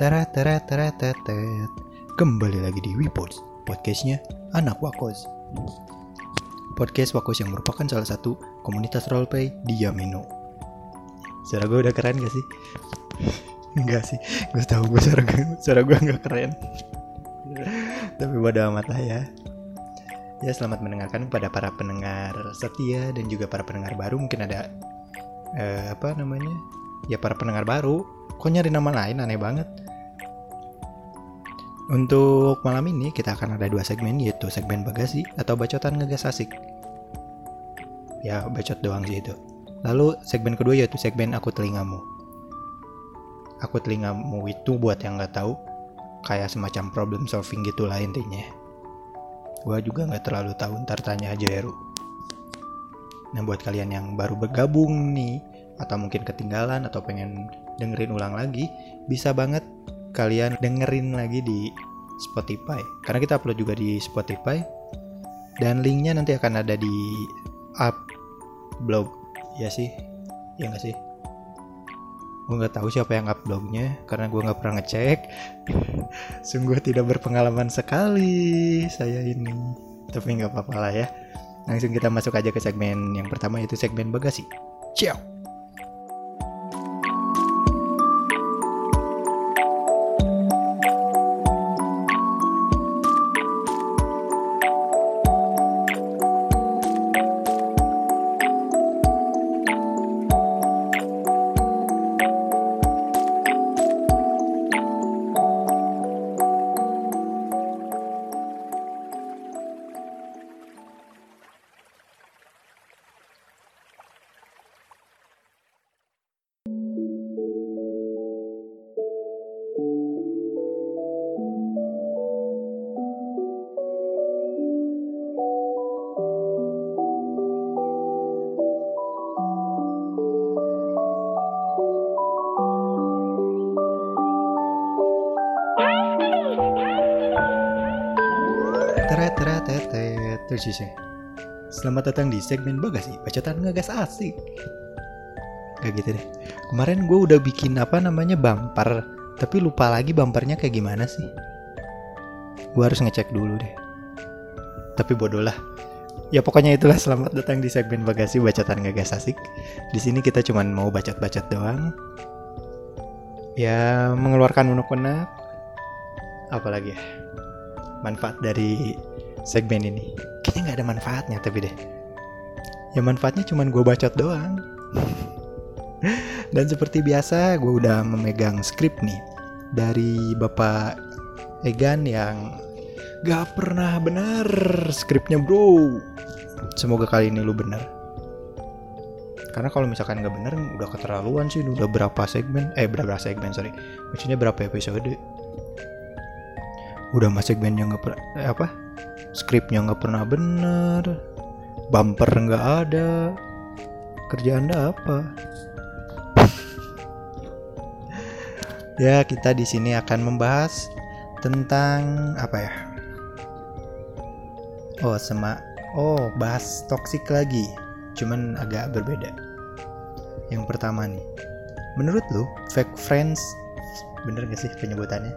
Tera tera tera tetet. Kembali lagi di Wipods, podcastnya Anak Wakos. Podcast Wakos yang merupakan salah satu komunitas roleplay di Yamino. Suara gue udah keren gak sih? Enggak sih, gue tahu gue suara gue, suara gue nggak keren. Tapi bodo amat lah ya. Ya selamat mendengarkan kepada para pendengar setia dan juga para pendengar baru mungkin ada eh, apa namanya ya para pendengar baru kok nyari nama lain aneh banget untuk malam ini kita akan ada dua segmen yaitu segmen bagasi atau bacotan ngegas asik. Ya bacot doang sih itu. Lalu segmen kedua yaitu segmen aku telingamu. Aku telingamu itu buat yang nggak tahu kayak semacam problem solving gitu lah intinya. Gue juga nggak terlalu tahu ntar tanya aja Heru nah buat kalian yang baru bergabung nih atau mungkin ketinggalan atau pengen dengerin ulang lagi bisa banget kalian dengerin lagi di Spotify. Karena kita upload juga di Spotify. Dan linknya nanti akan ada di up blog. Ya sih. Ya nggak sih? Gue nggak tahu siapa yang up blognya karena gue nggak pernah ngecek. Sungguh tidak berpengalaman sekali saya ini. Tapi nggak apa-apa lah ya. Langsung kita masuk aja ke segmen yang pertama yaitu segmen bagasi. Ciao Selamat datang di segmen bagasi Bacotan ngegas asik Gak gitu deh. Kemarin gue udah bikin apa namanya bumper Tapi lupa lagi bumpernya kayak gimana sih. Gue harus ngecek dulu deh. Tapi bodoh lah. Ya pokoknya itulah. Selamat datang di segmen bagasi bacotan ngegas asik. Di sini kita cuman mau bacot-bacot doang. Ya mengeluarkan unek-unek. Apalagi ya? Manfaat dari segmen ini. Kayaknya nggak ada manfaatnya tapi deh. Ya manfaatnya cuman gue bacot doang dan seperti biasa gue udah memegang skrip nih dari bapak Egan yang gak pernah benar skripnya bro. Semoga kali ini lu bener. Karena kalau misalkan nggak bener udah keterlaluan sih. Udah berapa segmen? Eh berapa segmen sorry. Maksudnya berapa episode? Udah mas segmennya nggak pernah eh, apa? Skripnya nggak pernah bener. Bumper nggak ada. Kerja anda apa ya kita di sini akan membahas tentang apa ya oh sema oh bahas toxic lagi cuman agak berbeda yang pertama nih menurut lu fake friends bener gak sih penyebutannya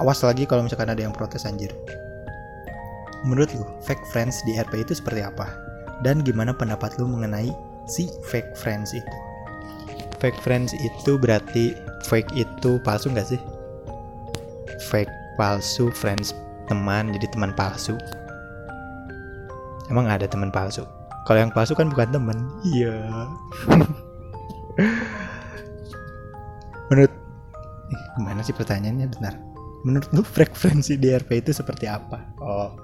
Awas lagi kalau misalkan ada yang protes anjir. Menurut lu, fake friends di RP itu seperti apa? Dan gimana pendapat lu mengenai si fake friends itu? Fake friends itu berarti fake itu palsu nggak sih? Fake palsu friends teman jadi teman palsu. Emang ada teman palsu? Kalau yang palsu kan bukan teman. Iya. Menurut eh, gimana sih pertanyaannya benar? menurut lu frekuensi di RP itu seperti apa? Oh,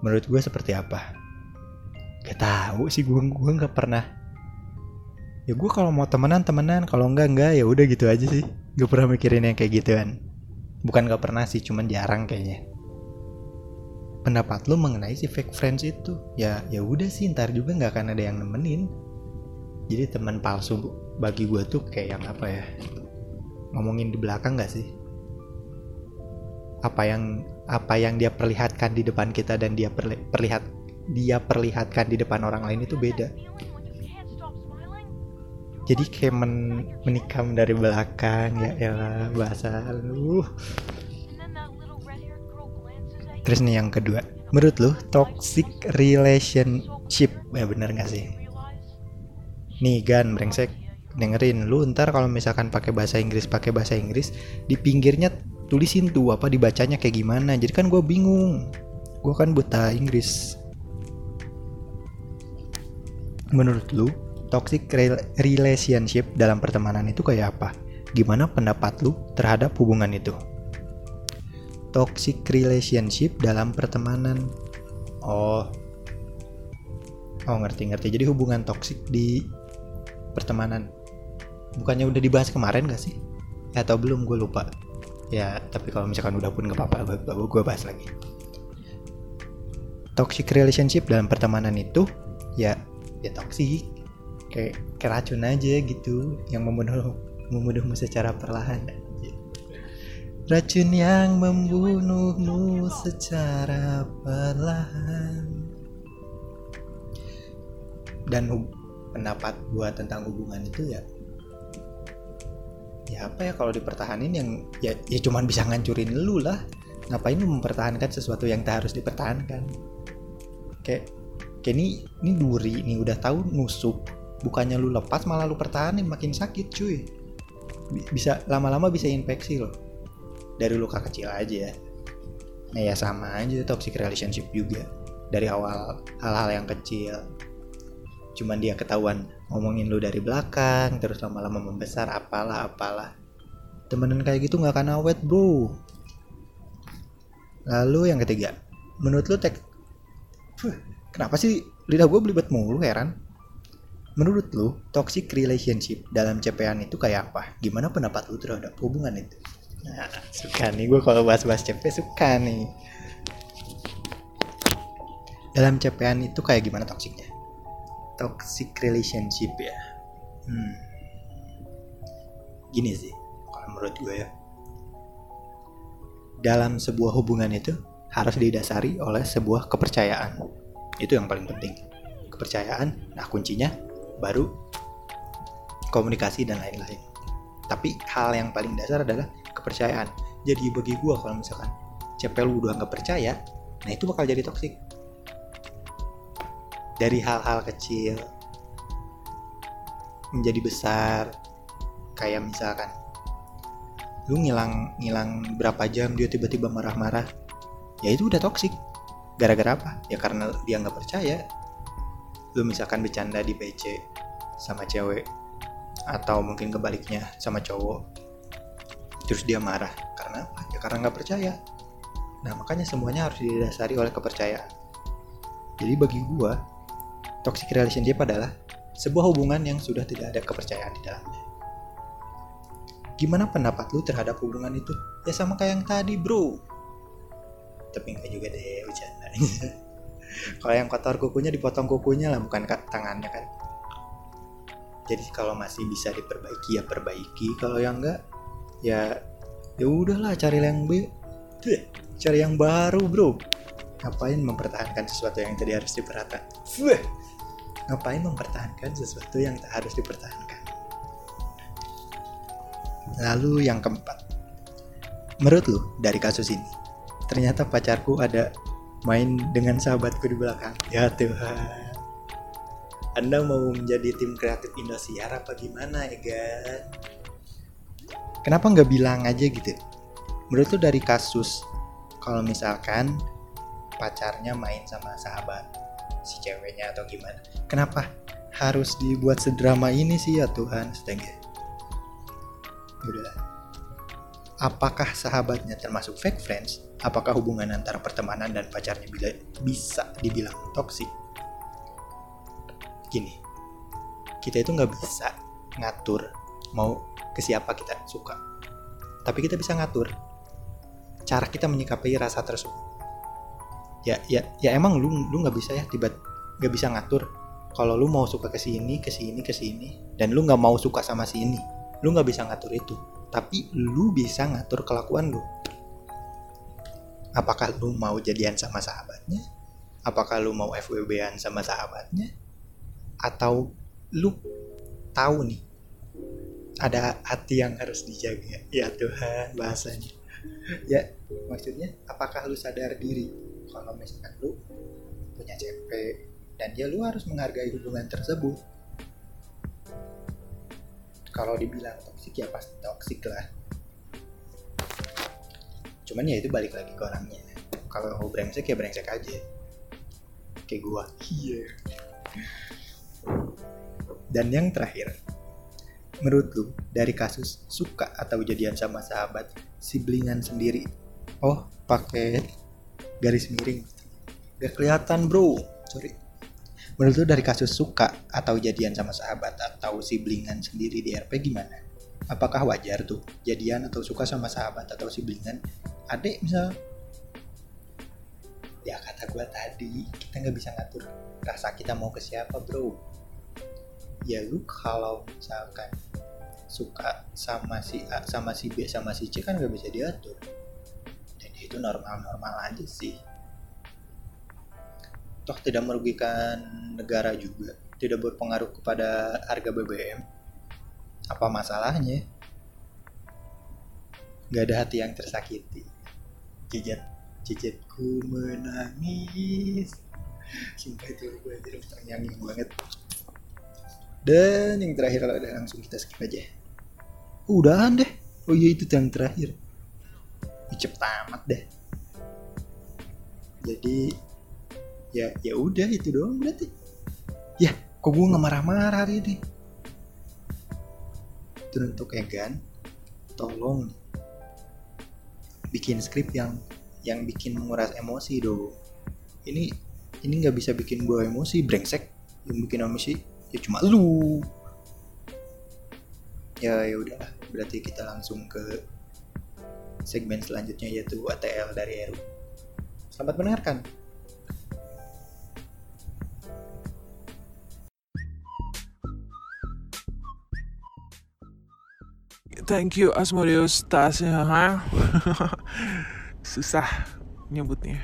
menurut gue seperti apa? Gak tahu sih gue gue nggak pernah. Ya gue kalau mau temenan temenan, kalau enggak enggak ya udah gitu aja sih. Gak pernah mikirin yang kayak gituan. Bukan gak pernah sih, cuman jarang kayaknya. Pendapat lu mengenai si fake friends itu? Ya ya udah sih, ntar juga nggak akan ada yang nemenin. Jadi teman palsu bagi gue tuh kayak yang apa ya? Ngomongin di belakang gak sih? apa yang apa yang dia perlihatkan di depan kita dan dia perli, perlihat dia perlihatkan di depan orang lain itu beda jadi kayak men menikam dari belakang ya elah bahasa lu. Terus nih yang kedua. Menurut lu toxic relationship ya bener gak sih? Nih gan brengsek. Dengerin lu ntar kalau misalkan pakai bahasa Inggris pakai bahasa Inggris di pinggirnya tulisin tuh apa dibacanya kayak gimana. Jadi kan gue bingung. Gue kan buta Inggris. Menurut lu toxic relationship dalam pertemanan itu kayak apa? Gimana pendapat lu terhadap hubungan itu? Toxic relationship dalam pertemanan. Oh. Oh, ngerti-ngerti. Jadi hubungan toxic di pertemanan. Bukannya udah dibahas kemarin gak sih? Atau belum gue lupa. Ya, tapi kalau misalkan udah pun gak apa-apa, gue bahas lagi. Toxic relationship dalam pertemanan itu ya ya toxic kayak kayak racun aja gitu yang membunuh membunuhmu secara perlahan. Racun yang membunuhmu secara perlahan. Dan pendapat gua tentang hubungan itu ya ya apa ya kalau dipertahanin yang ya ya cuman bisa ngancurin lu lah. Ngapain lu mempertahankan sesuatu yang tak harus dipertahankan? Kayak kayak ini ini duri ini udah tahu nusuk bukannya lu lepas malah lu pertahanin makin sakit cuy. Bisa lama-lama bisa infeksi loh. Dari luka kecil aja nah ya sama aja toxic relationship juga. Dari awal hal-hal yang kecil. Cuman dia ketahuan ngomongin lu dari belakang terus lama-lama membesar apalah apalah. Temenan kayak gitu nggak akan awet bro. Lalu yang ketiga menurut lu tek kenapa sih lidah gue belibet mulu heran Menurut lu, toxic relationship dalam CPN itu kayak apa? Gimana pendapat lu terhadap hubungan itu? Nah, suka nih gue kalau bahas-bahas CP suka nih. Dalam CPN itu kayak gimana toksiknya? Toxic relationship ya. Hmm. Gini sih, kalau menurut gue ya. Dalam sebuah hubungan itu harus didasari oleh sebuah kepercayaan. Itu yang paling penting. Kepercayaan, nah kuncinya baru komunikasi dan lain-lain. Tapi hal yang paling dasar adalah kepercayaan. Jadi bagi gue kalau misalkan CP lu udah nggak percaya nah itu bakal jadi toksik dari hal-hal kecil menjadi besar kayak misalkan lu ngilang ngilang berapa jam dia tiba-tiba marah-marah ya itu udah toksik gara-gara apa? Ya karena dia nggak percaya lu misalkan bercanda di PC sama cewek atau mungkin kebaliknya sama cowok terus dia marah. Karena apa? Ya karena nggak percaya. Nah makanya semuanya harus didasari oleh kepercayaan. Jadi bagi gua toxic relationship adalah sebuah hubungan yang sudah tidak ada kepercayaan di dalamnya. Gimana pendapat lu terhadap hubungan itu? Ya sama kayak yang tadi bro. Tapi enggak juga deh bercanda kalau yang kotor kukunya dipotong kukunya lah bukan tangannya kan jadi kalau masih bisa diperbaiki ya perbaiki. Kalau yang enggak ya ya udahlah cari yang B cari yang baru bro. Ngapain mempertahankan sesuatu yang tadi harus diperhatikan ngapain mempertahankan sesuatu yang tak harus dipertahankan? Lalu yang keempat. Menurut lu dari kasus ini ternyata pacarku ada main dengan sahabatku di belakang. Ya Tuhan. Anda mau menjadi tim kreatif Indosiar apa gimana ya kan? Kenapa nggak bilang aja gitu? Menurut tuh dari kasus kalau misalkan pacarnya main sama sahabat si ceweknya atau gimana? Kenapa harus dibuat sedrama ini sih ya Tuhan? Setengah. Udah apakah sahabatnya termasuk fake friends? Apakah hubungan antara pertemanan dan pacarnya bila bisa dibilang toksik? Gini, kita itu nggak bisa ngatur mau ke siapa kita suka. Tapi kita bisa ngatur cara kita menyikapi rasa tersebut. Ya, ya, ya emang lu lu nggak bisa ya tiba nggak bisa ngatur kalau lu mau suka ke sini, ke sini, ke sini, dan lu nggak mau suka sama si ini, lu nggak bisa ngatur itu tapi lu bisa ngatur kelakuan lu apakah lu mau jadian sama sahabatnya? Apakah lu mau FWB-an sama sahabatnya? Atau lu tahu nih ada hati yang harus dijaga? Ya Tuhan bahasanya. Ya maksudnya apakah lu sadar diri kalau misalkan lu punya CP dan ya lu harus menghargai hubungan tersebut? Kalau dibilang toksik ya pasti toksik lah cuman ya itu balik lagi ke orangnya. Kalau brengsek ya brengsek aja. Kayak gua. Iya. Dan yang terakhir menurut lu dari kasus suka atau jadian sama sahabat siblingan sendiri oh pakai garis miring. Gak kelihatan bro. Sorry. Menurut lu dari kasus suka atau jadian sama sahabat atau siblingan sendiri di RP gimana? Apakah wajar tuh jadian atau suka sama sahabat atau siblingan adik misal ya kata gue tadi kita nggak bisa ngatur rasa kita mau ke siapa bro. Ya lu kalau misalkan suka sama si A sama si B sama si C kan gak bisa diatur. Dan itu normal-normal aja sih. Toh tidak merugikan negara juga tidak berpengaruh kepada harga BBM apa masalahnya? Gak ada hati yang tersakiti jejat jejatku menangis sumpah itu gue jadi ternyanyi banget dan yang terakhir ada langsung kita skip aja. Udahan deh. Oh iya itu yang terakhir. Cepet amat deh. Jadi ya ya udah itu doang berarti. Ya, kok gue nggak marah-marah hari ini. Itu untuk Egan, tolong bikin skrip yang yang bikin menguras emosi dong. Ini ini nggak bisa bikin gue emosi brengsek. Yang bikin emosi ya cuma lu. Ya ya udah berarti kita langsung ke segmen selanjutnya yaitu ATL dari Eru. Selamat mendengarkan Thank you Asmodeus tasnya susah nyebutnya.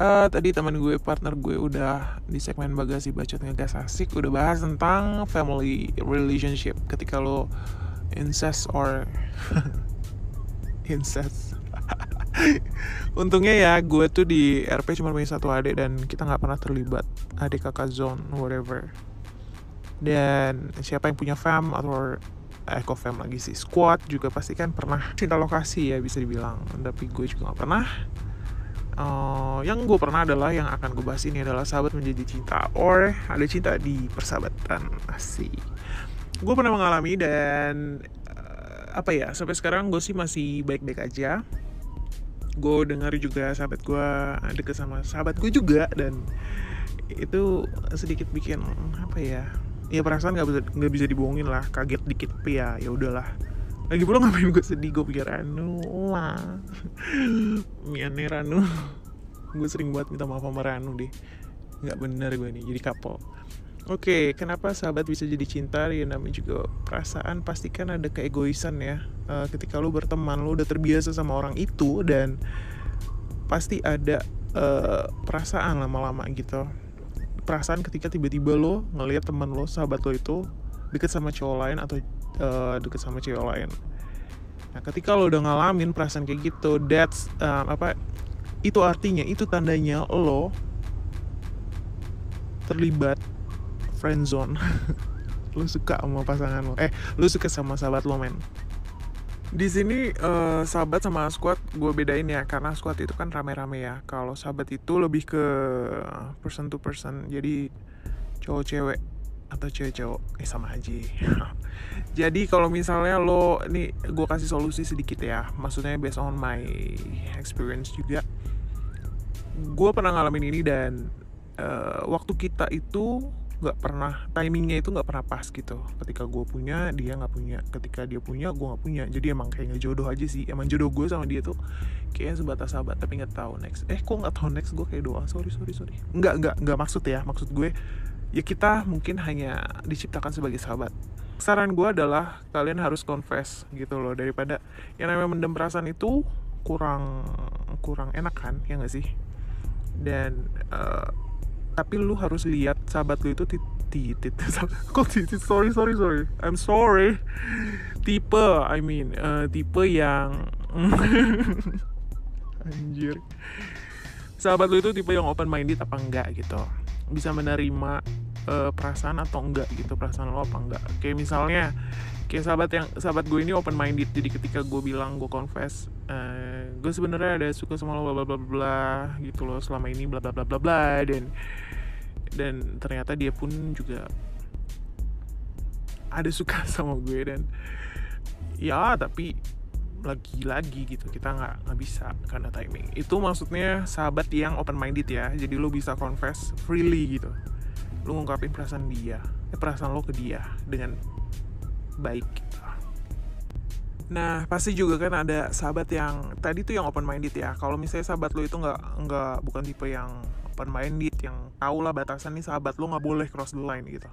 Uh, tadi teman gue partner gue udah di segmen bagasi bacot ngegas asik udah bahas tentang family relationship ketika lo incest or incest. Untungnya ya gue tuh di RP cuma punya satu adik dan kita nggak pernah terlibat. Adik kakak zone whatever. Dan siapa yang punya fam atau eh kok fam lagi sih. Squad juga pasti kan pernah cinta lokasi ya bisa dibilang. Tapi gue juga nggak pernah. Uh, yang gue pernah adalah yang akan gue bahas ini adalah sahabat menjadi cinta. Or ada cinta di persahabatan. Asik. Gue pernah mengalami dan uh, apa ya sampai sekarang gue sih masih baik-baik aja. Gue dengar juga sahabat gue deket sama sahabat gue juga dan itu sedikit bikin apa ya ya perasaan nggak bisa nggak bisa dibohongin lah. Kaget dikit tapi ya ya udahlah. Lagi pula ngapain gue sedih? Gue pikir Ranu lah Miane Ranu. Gue sering buat minta maaf sama Ranu deh. Nggak bener gue nih jadi kapal Oke, okay, kenapa sahabat bisa jadi cinta? Ya namanya juga perasaan. Pasti kan ada keegoisan ya. Uh, ketika lu berteman, lu udah terbiasa sama orang itu dan pasti ada uh, perasaan lama-lama gitu. Perasaan ketika tiba-tiba lo ngelihat teman lo, sahabat lo itu deket sama cowok lain atau uh, deket sama cewek lain. Nah ketika lo udah ngalamin perasaan kayak gitu that's um, apa itu artinya itu tandanya lo terlibat friend zone. Lo suka sama pasangan lo. Eh lo suka sama sahabat lo men di sini uh, sahabat sama squad gue bedain ya karena squad itu kan rame-rame ya. Kalau sahabat itu lebih ke person to person jadi cowok cewek atau cewek cowok. Eh sama aja. Jadi kalau misalnya lo ini gue kasih solusi sedikit ya. Maksudnya based on my experience juga. Gue pernah ngalamin ini dan uh, waktu kita itu nggak pernah timingnya itu nggak pernah pas gitu. Ketika gue punya dia nggak punya. Ketika dia punya gue nggak punya. Jadi emang kayak nggak jodoh aja sih. Emang jodoh gue sama dia tuh kayaknya sebatas sahabat tapi nggak tahu next. Eh kok nggak tahu next? Gue kayak doa sorry sorry sorry. Nggak nggak nggak maksud ya. Maksud gue ya kita mungkin hanya diciptakan sebagai sahabat. Saran gue adalah kalian harus confess gitu loh. Daripada yang namanya mendem perasaan itu kurang kurang enak kan ya gak sih? Dan uh, tapi lu harus lihat sahabat lu itu titit. Kok titit? Sorry sorry sorry. I'm sorry. Tipe I mean eh, tipe yang anjir. Sahabat lu itu tipe yang open minded apa enggak gitu. Bisa menerima eh, perasaan atau enggak gitu perasaan lo apa enggak. Kayak misalnya kayak sahabat yang sahabat gue ini open minded jadi ketika gue bilang gue confess eh, gue sebenarnya ada suka sama lo bla bla bla bla gitu loh selama ini bla bla bla bla bla dan dan ternyata dia pun juga ada suka sama gue dan ya tapi lagi-lagi gitu kita nggak nggak bisa karena timing. Itu maksudnya sahabat yang open minded ya. Jadi lo bisa confess freely gitu. Lo ngungkapin perasaan dia eh, perasaan lo ke dia dengan baik gitu. nah pasti juga kan ada sahabat yang tadi tuh yang open minded ya. Kalau misalnya sahabat lo itu nggak nggak bukan tipe yang open minded yang tahu lah batasan nih sahabat lo nggak boleh cross the line gitu.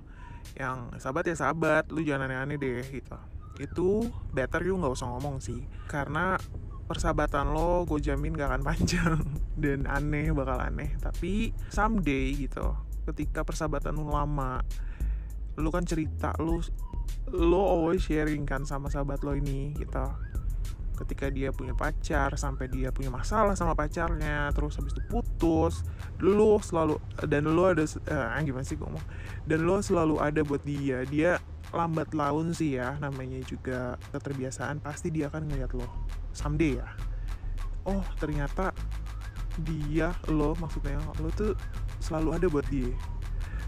Yang sahabat ya sahabat lu jangan aneh-aneh deh gitu. Itu better you nggak usah ngomong sih. Karena persahabatan lo gue jamin gak akan panjang. Dan aneh bakal aneh. Tapi someday gitu ketika persahabatan lo lama lo kan cerita lo lo always sharing kan sama sahabat lo ini gitu. Ketika dia punya pacar sampai dia punya masalah sama pacarnya terus habis itu putus lo selalu dan lo ada eh, gimana sih ngomong? Dan lo selalu ada buat dia dia lambat laun sih ya namanya juga keterbiasaan pasti dia akan ngeliat lo. Someday ya. Oh ternyata dia lo maksudnya lo tuh selalu ada buat dia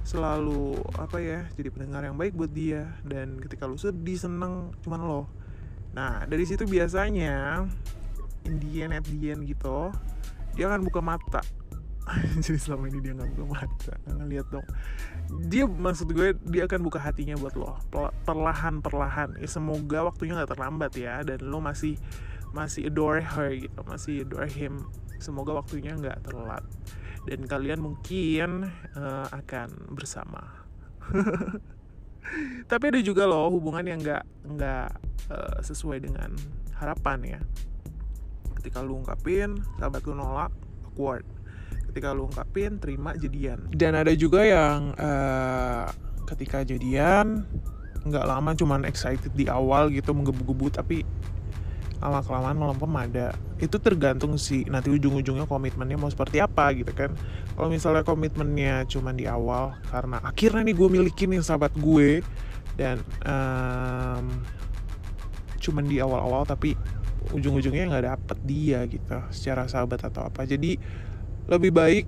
selalu apa ya jadi pendengar yang baik buat dia. Dan ketika lo sedih seneng cuman lo. Nah dari situ biasanya Indian at the gitu dia akan buka mata. Jadi selama ini dia nggak buka mata ngeliat dong. Dia maksud gue dia akan buka hatinya buat lo. Perlahan perlahan ya semoga waktunya nggak terlambat ya dan lo masih masih adore her gitu masih adore him. Semoga waktunya nggak telat dan kalian mungkin uh, akan bersama. Tapi ada juga loh hubungan yang nggak nggak uh, sesuai dengan harapan ya. Ketika lu ungkapin sahabat lu nolak awkward. Ketika lu ungkapin terima jadian. Dan ada juga yang uh, ketika jadian nggak lama cuman excited di awal gitu menggebu-gebu tapi lama kelamaan malam pemada itu tergantung sih nanti ujung-ujungnya komitmennya mau seperti apa gitu kan. Kalau misalnya komitmennya cuman di awal karena akhirnya nih gue milikin nih sahabat gue dan um, cuman di awal-awal tapi ujung-ujungnya nggak dapet dia gitu secara sahabat atau apa. Jadi lebih baik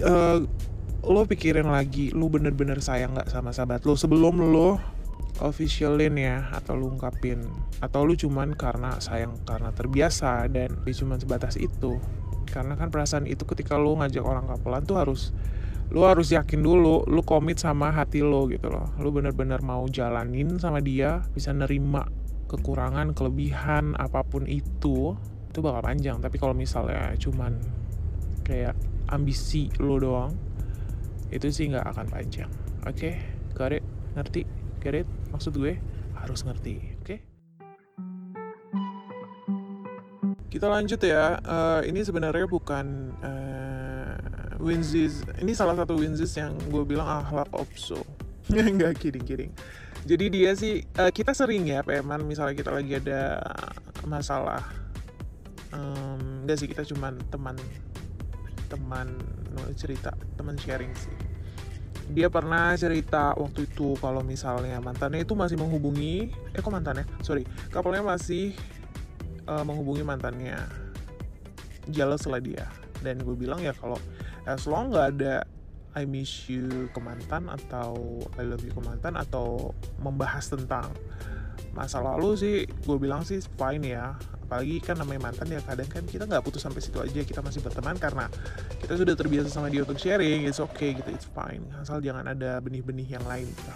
uh, lo pikirin lagi lo bener-bener sayang nggak sama sahabat lo. Sebelum lo officialin ya atau lu ungkapin atau lu cuman karena sayang karena terbiasa dan dia cuman sebatas itu. Karena kan perasaan itu ketika lu ngajak orang kapelan tuh harus lu harus yakin dulu lu komit sama hati lo gitu loh. Lu bener-bener mau jalanin sama dia bisa nerima kekurangan kelebihan apa pun itu itu bakal panjang. Tapi kalau misalnya cuman kayak ambisi lo doang itu sih nggak akan panjang. Oke okay? got ngerti get it? Maksud gue harus ngerti oke? Okay? kita lanjut ya. Uh, ini sebenarnya bukan uh, Winzis. Ini salah satu Winzis yang gue bilang ahlak opso nggak kidding-kidding. Jadi dia sih uh, kita sering ya peman misalnya kita lagi ada masalah um, enggak sih kita cuman teman teman cerita teman sharing sih dia pernah cerita waktu itu kalau misalnya mantannya itu masih menghubungi eh kok mantannya? Sorry kapalnya masih uh, menghubungi mantannya. Jealous lah dia. Dan gue bilang ya kalau as long nggak ada I miss you ke mantan atau I love you ke mantan atau membahas tentang masa lalu sih gue bilang sih fine ya apalagi kan namanya mantan ya kadang kan kita nggak putus sampai situ aja kita masih berteman karena kita sudah terbiasa sama dia untuk sharing it's okay gitu it's fine. Asal jangan ada benih-benih yang lain gitu.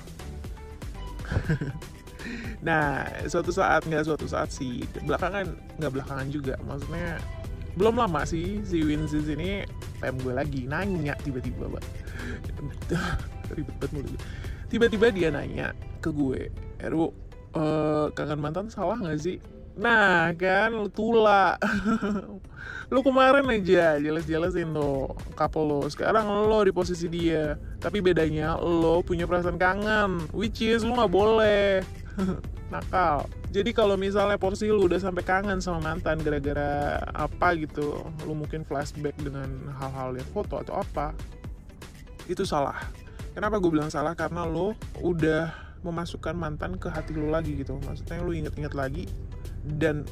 nah suatu saat nggak suatu saat sih belakangan nggak belakangan juga maksudnya belum lama sih si Winsis ini PM gue lagi nanya tiba-tiba banget ribet banget mulu tiba-tiba dia nanya ke gue Eru uh, kangen mantan salah nggak sih Nah kan lu tula. Lu kemarin aja jelas-jelasin tuh couple lo Sekarang lo di posisi dia. Tapi bedanya lo punya perasaan kangen Which is lu gak boleh. Nakal. Jadi kalau misalnya porsi lu udah sampai kangen sama mantan gara-gara apa gitu lu mungkin flashback dengan hal-hal lihat foto atau apa itu salah. Kenapa gue bilang salah? Karena lo udah memasukkan mantan ke hati lu lagi gitu. Maksudnya lu inget-inget lagi dan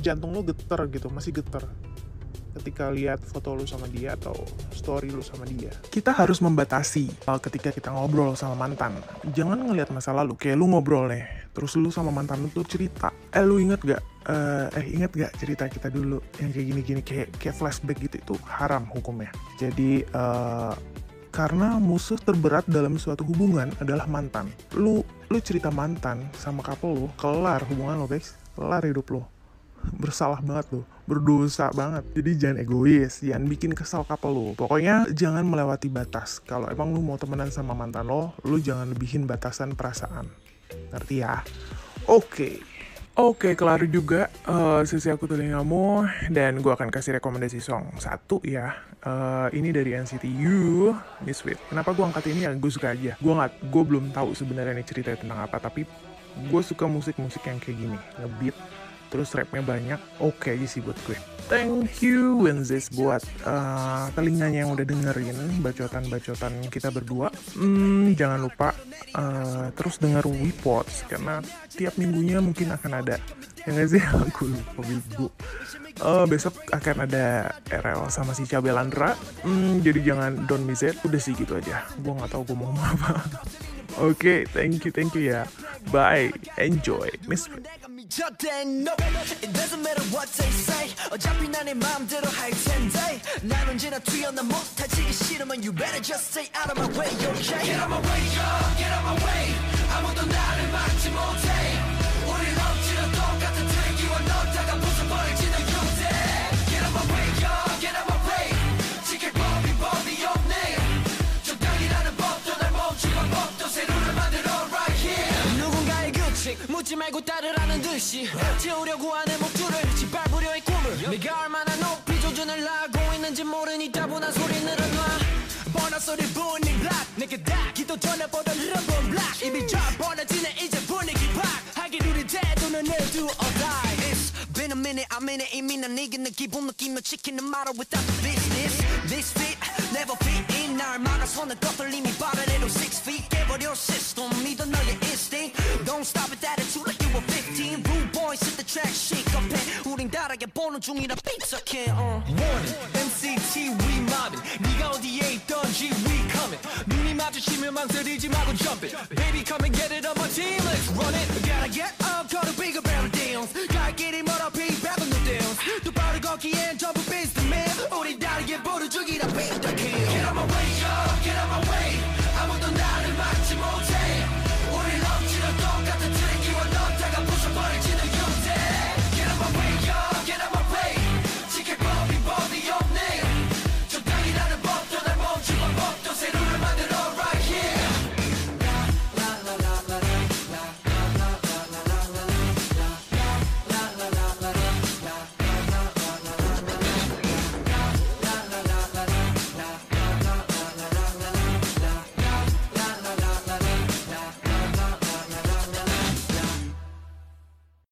jantung lu geter gitu masih geter ketika lihat foto lu sama dia atau story lu sama dia. Kita harus membatasi uh, ketika kita ngobrol sama mantan. Jangan ngelihat masa lalu, kayak lu ngobrol nih, terus lu sama mantan lu tuh cerita. Eh lu inget gak? Uh, eh inget gak cerita kita dulu yang kayak gini-gini kayak kayak flashback gitu itu haram hukumnya. Jadi uh, karena musuh terberat dalam suatu hubungan adalah mantan. Lu lu cerita mantan sama couple lu, kelar hubungan lo guys, kelar hidup lo. Bersalah banget lo. Berdosa banget. Jadi jangan egois. Jangan bikin kesal couple lo. Pokoknya jangan melewati batas. Kalau emang lu mau temenan sama mantan lo lu jangan lebihin batasan perasaan. Ngerti ya? Oke. okay. Oke, kelar juga uh, sesi aku telingamu dan gue akan kasih rekomendasi song satu ya. Uh, ini dari NCT U, Miss Sweet. Kenapa gue angkat ini ya? Gue suka aja. Gue nggak, gue belum tahu sebenarnya ini cerita tentang apa, tapi gue suka musik-musik yang kayak gini, ngebeat terus rapnya banyak oke okay sih buat gue. Thank you Wenzis buat uh, telinganya yang udah dengerin bacotan-bacotan kita berdua. Hmm, jangan lupa uh, terus denger Wipods karena tiap minggunya mungkin akan ada. Ya gak sih? Aku lupa minggu uh, besok akan ada RL sama si Cabelandra hmm, jadi jangan don't miss it. Udah sih gitu aja. Gue nggak tahu gue mau apa. Oke okay, thank you thank you ya. Bye. Enjoy. Miss 저땐 no It doesn't matter what they say 어차피 난내 마음대로 할 텐데 난 언제나 튀어나 못하지 싫으면 You better just stay out of my way, okay? Get out my way, girl, get out my way 아무도 나를 막지 못해 우린 억지로 똑같은 묻지 말고 따르라는 듯이 채우려고 하는 목줄을 짓밟으려 의 꿈을. 내가 얼마나 높이 조준을 하고 있는지 모르니 따분한 소리 늘어놔 번호 소리 분이 블락 내게 닿기도 전에 보던 러브 블락 이미 저 벌어지네 이제 분위기 팍 하기 우리 태도는 never do or die. It's been a minute I'm in it. 이미 난 이기는 기분 느끼며 치킨은 말아 without the business. This fit never fit 날 막아서는 것들 이미 빠르래로 six feet 깨버려 system 믿어 너의 instinct Don't stop at attitude like you were 15 Rude boys hit the track shake up 우린 다르게 보는 중이라 삐딱해 uh. Warning MCT we mobbing 네가 어디에 있던지 we coming 눈이 마주치면 망설이지 말고 jump it Baby come and get it on my team let's run it Gotta get up to the bigger barrel downs 갈 길이 멀어 piggyback on the downs 또 빠르 걷기엔 전부 beats the man